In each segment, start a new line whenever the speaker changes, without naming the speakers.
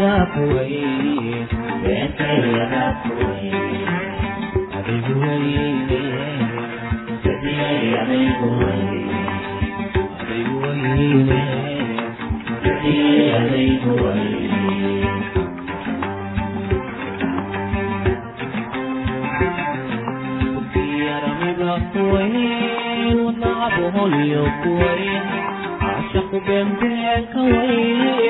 yadaa kuweyne beenta yadaa kuweyne adigu weyne dadiyay adigu weyne adigu weyne dadiyay adigu weyne kuwayn wadnacadu holyo kuwayn caashaqu beenbeenka weyn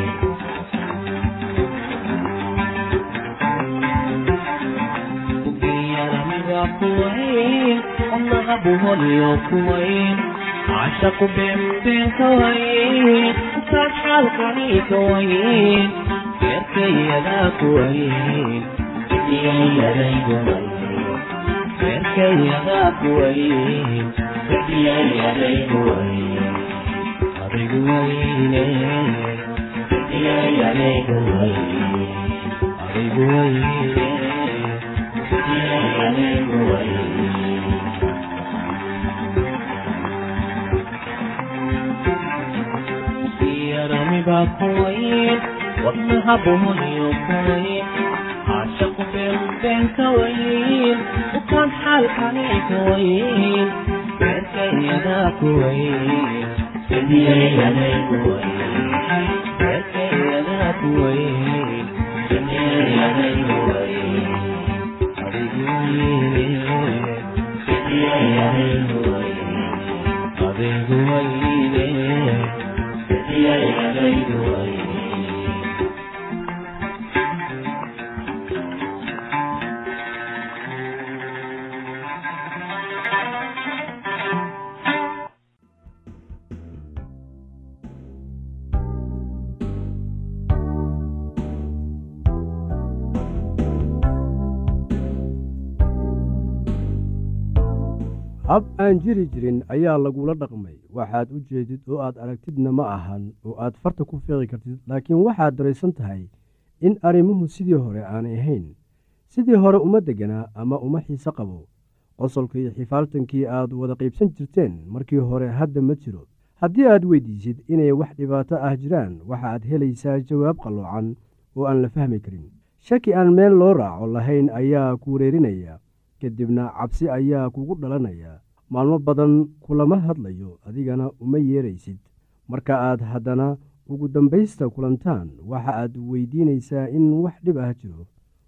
kuwayn allaha buholiyo kuwayn cashaqu beenbeen kawayn kaad xaalkani kawayn beerkayadaa kuwayn beerkayadaa kuwayn adigu wayne adigu wayne yaramiba kuwayn wadnaha buholiyo kuwayn caashaqu beenbeen kawayn ukaan xaalkani kawayn beerkayadaa kuwayn beerkayadaa kuwayn adigu wayne
hab aan jiri jirin ayaa lagula dhaqmay. Waxaad u jeedid oo aad aragtidna ma ahan oo aad farta ku fiiqi kartid laakiin waxaad daraysan tahay in arrimuhu sidii hore aanay ahayn. Sidii hore uma deganaa ama uma xiise qabo. Qosolka iyo xifaaltankii aad wada qaybsan jirteen markii hore hadda ma jiro. Haddii aad weydiisid inay wax dhibaato ah jiraan waxaad helaysaa jawaab qalloocan oo aan la fahmi karin. Shaki aan meel loo raaco lahayn ayaa ku wareerinaya kadibna cabsi ayaa kugu dhalanaya maalmo badan kulama hadlayo adigana uma yeeraysid. Marka aad haddana ugu dambaysta kulantaan waxa aad weydiinaysaa in wax dhib ah jiro.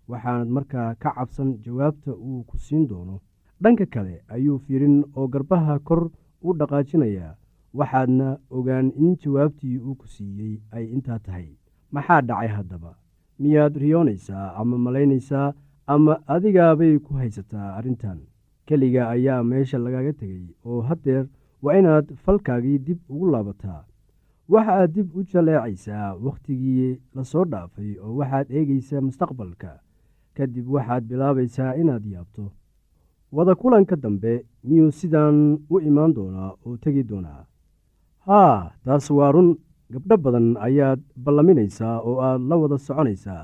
Waxaanad markaa ka cabsan jawaabta uu ku siin doono. Dhanka kale ayuu fiirin oo garbaha kor u dhaqaajinayaa. Waxaadna ogaan in jawaabtii uu ku siiyey ay intaa tahay. Maxaa dhacay haddaba? Miyaad riyoonaysaa ama malaynaysaa ama adigaabay ku haysataa arrintan keliga ayaa meesha lagaga tegey oo haddeer waa inaad falkaagii dib ugu laabataa. Waxa aad dib u jaleecaysaa wakhtigii la soo dhaafay oo waxaad eegaysaa mustaqbalka. Kadib waxaad bilaabaysaa inaad yaabto. Wada kulanka dambe miyuu sidaan u imaan doonaa oo tegi doonaa? Haa taas waa run. Gabdho badan ayaad ballaminaysaa oo aad la wada soconaysaa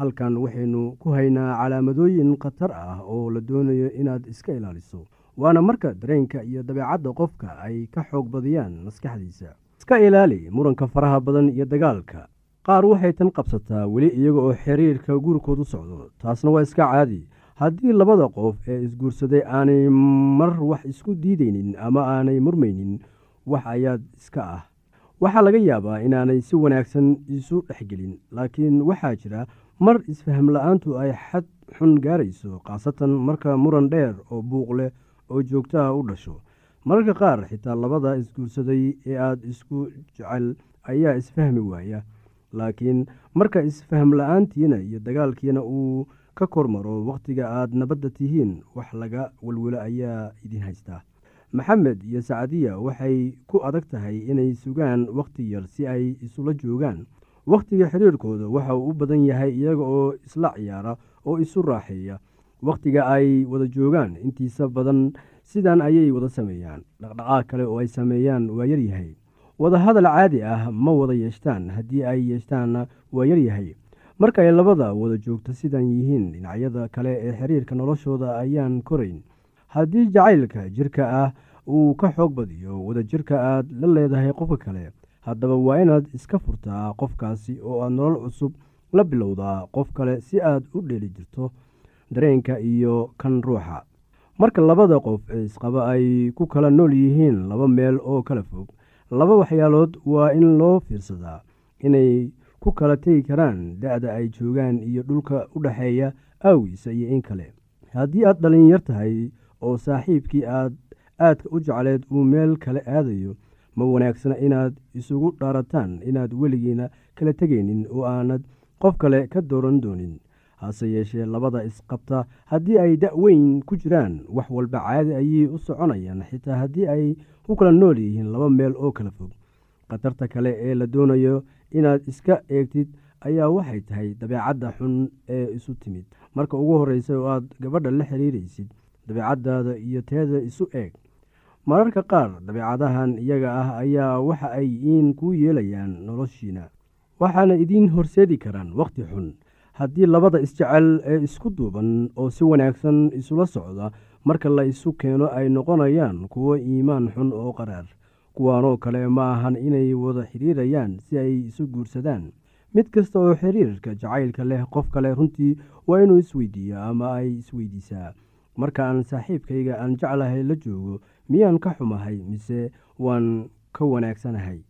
halkan waxaynu ku haynaa calaamadooyin khatar ah oo la doonayo inaad iska ilaaliso. Waana marka dareenka iyo dabeecadda qofka ay ka xoog badiyaan maskaxdiisa. Iska ilaali muranka faraha badan iyo dagaalka. Qaar waxay tan qabsataa weli iyaga oo xiriirka guurkoodu socdo. Taasna waa iska caadi. Haddii labada qof ee isguursaday aanay mar wax isku diidaynin ama aanay murmaynin wax ayaad iska ah. Waxaa laga yaabaa inaanay si wanaagsan isu dhexgelin laakiin waxaa jira mar isfaham la'aantu ay xad xun gaarayso khaasatan marka muran dheer oo buuq leh oo joogtaha u dhasho. Mararka qaar xitaa labada isguursaday ee aada isku jecel ayaa isfahmi waaya. Laakiin marka isfaham la'aantiina iyo dagaalkiina uu ka kormaro wakhtiga aad nabadda tihiin wax laga welwelo ayaa idin haystaa maxamed iyo sacadiya waxay ku adag tahay inay sugaan wakhti yar si ay isula joogaan wakhtiga xiriirkooda waxa uu u badan yahay iyaga oo isla ciyaara oo isu raaxeeya. Wakhtiga ay wada joogaan intiisa badan sidan ayay wada sameeyaan. Dhaqdhaqaaq kale oo ay sameeyaan waa yaryahay wadahadal caadi ah ma wada yeeshtaan haddii ay yeeshtaanna waa yaryahay marka ay labada wada joogto sidan yihiin dhinacyada kale ee xiriirka noloshooda ayaan korayn. Haddii jacaylka jirka ah uu ka xoog badiyo wadajirka aad la leedahay qofka kale haddaba waa inaad iska furtaa qofkaasi oo aad nolol cusub la bilowdaa qof kale si aad u dheeli jirto dareenka iyo kan ruuxa. Marka labada qof isqaba ay ku kala nool yihiin laba meel oo kala fog laba waxyaalood waa in loo fiirsadaa inay ku kala tegi karaan da-da ay joogaan iyo dhulka u dhexeeya aawiisa iyo in kale. Haddii aad dhalinyar tahay oo saaxiibkii aad aadka u jecleed uu meel kale aadayo ma wanaagsana inaad isugu dhaarataan inaad weligiina kala tegaynin oo aanad qof kale ka dooran doonin. Hase yeeshee labada isqabta haddii ay da-weyn ku jiraan wax walba caadi ayay u soconayaan xitaa haddii ay ku kala nool yihiin laba meel oo kala fog. Khatarta kale ee la doonayo inaad iska eegtid ayaa waxay tahay dabeecadda xun ee isu timid. Marka ugu horreysa oo aad gabadha la xiriiraysid dabeecaddaada iyo teeda isu eeg mararka qaar dabeecadahan iyaga ah ayaa waxa ay iin kuu yeelayaan noloshiina waxaana idiin horseedi karaan wakhti xun. Haddii labada isjecel ee isku duuban oo si wanaagsan isula socda marka la isu keeno ay noqonayaan kuwo iimaan xun oo qaraar. Kuwaanoo kale ma ahan inay wada xiriirayaan si ay isu guursadaan. Mid kasta oo xiriirka jacaylka leh qof kale runtii waa inuu isweydiiyaa ama ay isweydiisaa marka aan saaxiibkayga aan jeclahay la joogo miyaan ka xumahay mise waan ka wanaagsanahay?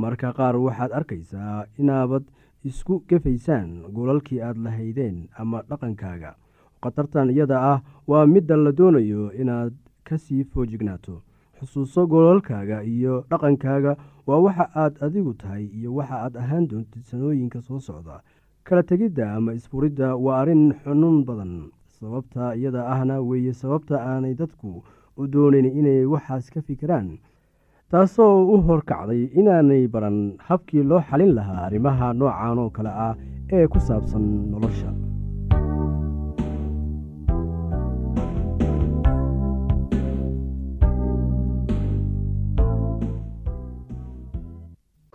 Marka qaar waxaad arkaysaa inaabad isku gefaysaan golalkii aad lahaydeen ama dhaqankaaga. Khatartan iyada ah waa midda la doonayo inaad ka sii foojignaato xusuuso golalkaaga iyo dhaqankaaga waa waxa aad adigu tahay iyo waxa aad ahaan doontid sanooyinka soo socda. Kala tegidda ama isfuridda waa arrin xunun badan. Sababta iyada ahna weeye sababta aanay dadku u doonayn inay waxaas ka fikiraan taasoo u horkacday inaanay baran habkii loo xalin lahaa arrimaha noocan oo kale ah ee ku saabsan nolosha.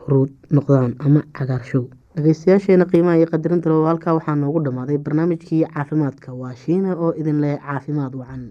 Huruud noqdaan ama cagaarshow dhegeystayaasheena qiimaha iyo qadarinta loo halkaa waxaa noogu dhammaaday barnaamijkii caafimaadka. Waa shiina oo idin leh caafimaad wacan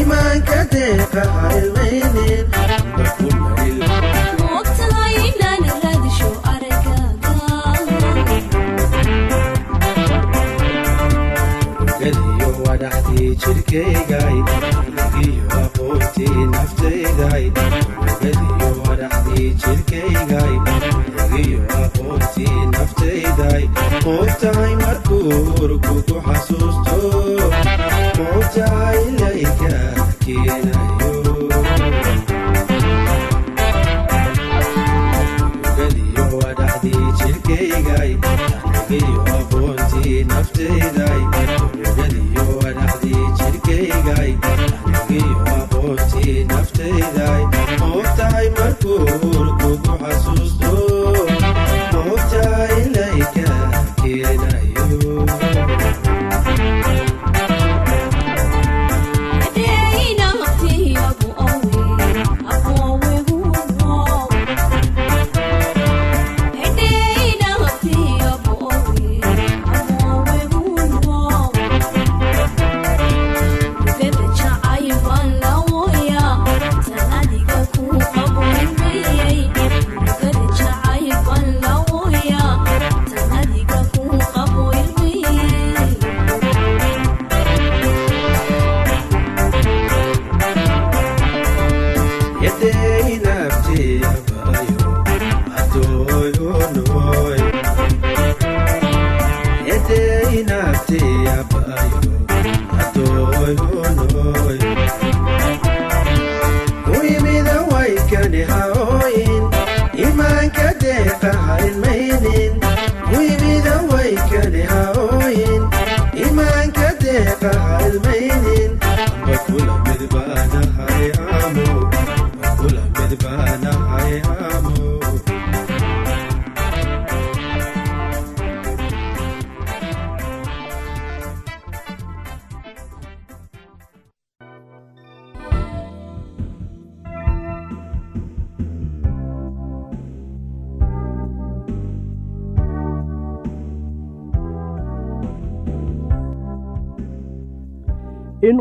imaanka deeqa ha ilmaynin
in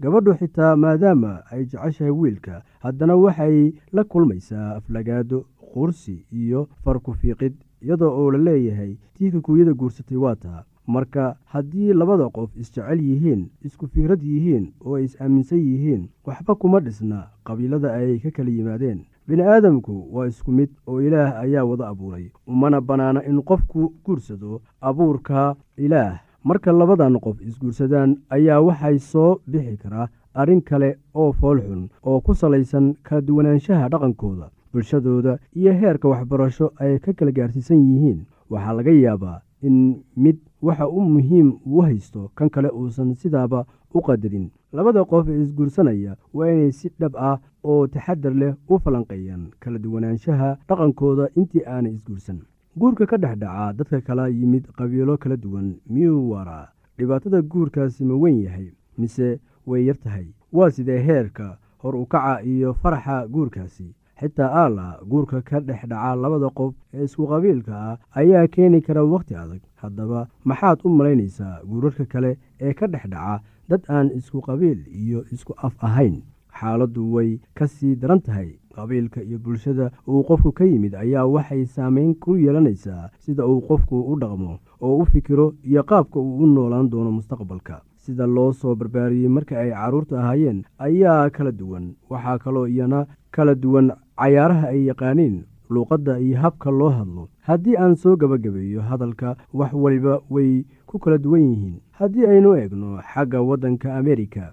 gabadhu xitaa maadaama ay jeceshahay wiilka haddana waxay la kulmaysaa aflagaado qursi iyo farku fiiqid iyadoo oo la leeyahay tii kikuuyada guursatay waa taa. Marka haddii labada qof isjecel yihiin isku fikrad yihiin oo ay is-aaminsan yihiin waxba kuma dhisna qabiilada ay ka kala yimaadeen. Bini aadamku waa isku mid oo ilaah ayaa wada abuuray umana bannaana in qofku guursado abuurka ilaah marka labadan qof isguursadaan ayaa waxay soo bixi karaa arrin kale oo foolxun oo ku salaysan kala duwanaanshaha dhaqankooda bulshadooda iyo heerka waxbarasho ay ka kala gaarsiisan yihiin. Waxaa laga yaabaa in mid waxa u muhiim uu haysto kan kale uusan sidaaba u qadarin. Labada qof ee isguursanaya waa inay si dhab ah oo taxadar leh u falanqeeyaan kala duwanaanshaha dhaqankooda intii aanay isguursan guurka ka dhex dhaca dadka kala yimid qabiilo kala duwan miyuu waraa dhibaatada guurkaasi ma weyn yahay mise way yar tahay? Waa sidee heerka hor u kaca iyo faraxa guurkaasi? Xitaa aala guurka ka dhex dhaca labada qof ee isku qabiilka ah ayaa keeni kara wakhti adag. Haddaba maxaad u malaynaysaa guurarka kale ee ka dhex dhaca dad aan isku qabiil iyo isku af ahayn xaaladdu way ka sii daran tahay. Qabiilka iyo bulshada uu qofku ka yimid ayaa waxay saameyn ku yeelanaysaa sida uu qofku u dhaqmo oo u fikiro iyo qaabka uu u noolaan doono mustaqbalka. Sida loo soo barbaariyey marka ay carruurta ahaayeen ayaa kala duwan. Waxaa kaloo iyana kala duwan cayaaraha ay yaqaaniin luuqadda iyo habka loo hadlo. Haddii aan soo gebagabeeyo hadalka wax waliba way ku kala duwan yihiin. Haddii aynu eegno xagga waddanka amerika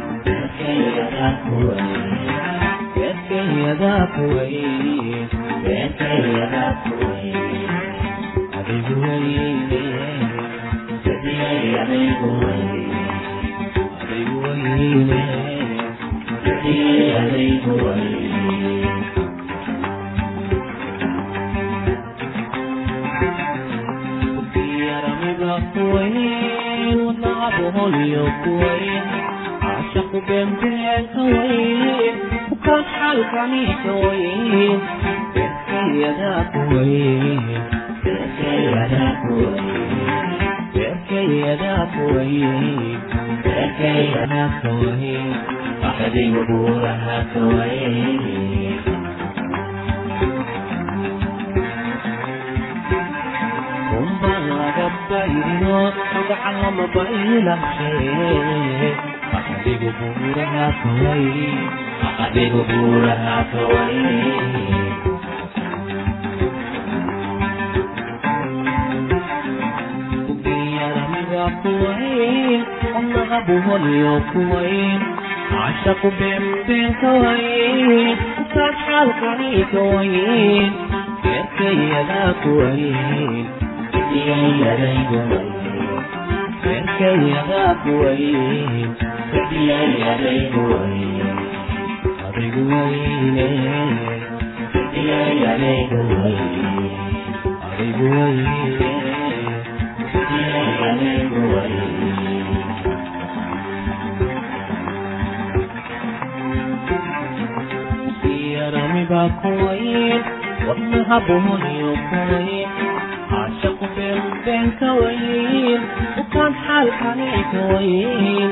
وين وضعبه اليوم وين umba laga baydino magaca lama baylahay Akabegoboraha kawaii Akabegoboraha kawaii كوين الله ابوها ليو كوين عشق بين كوين وفتح القري كوين بيركي يا كوين بيركي يا كوين بيركي يا كوين اشق بنبنكوين وكان حالك عليك وين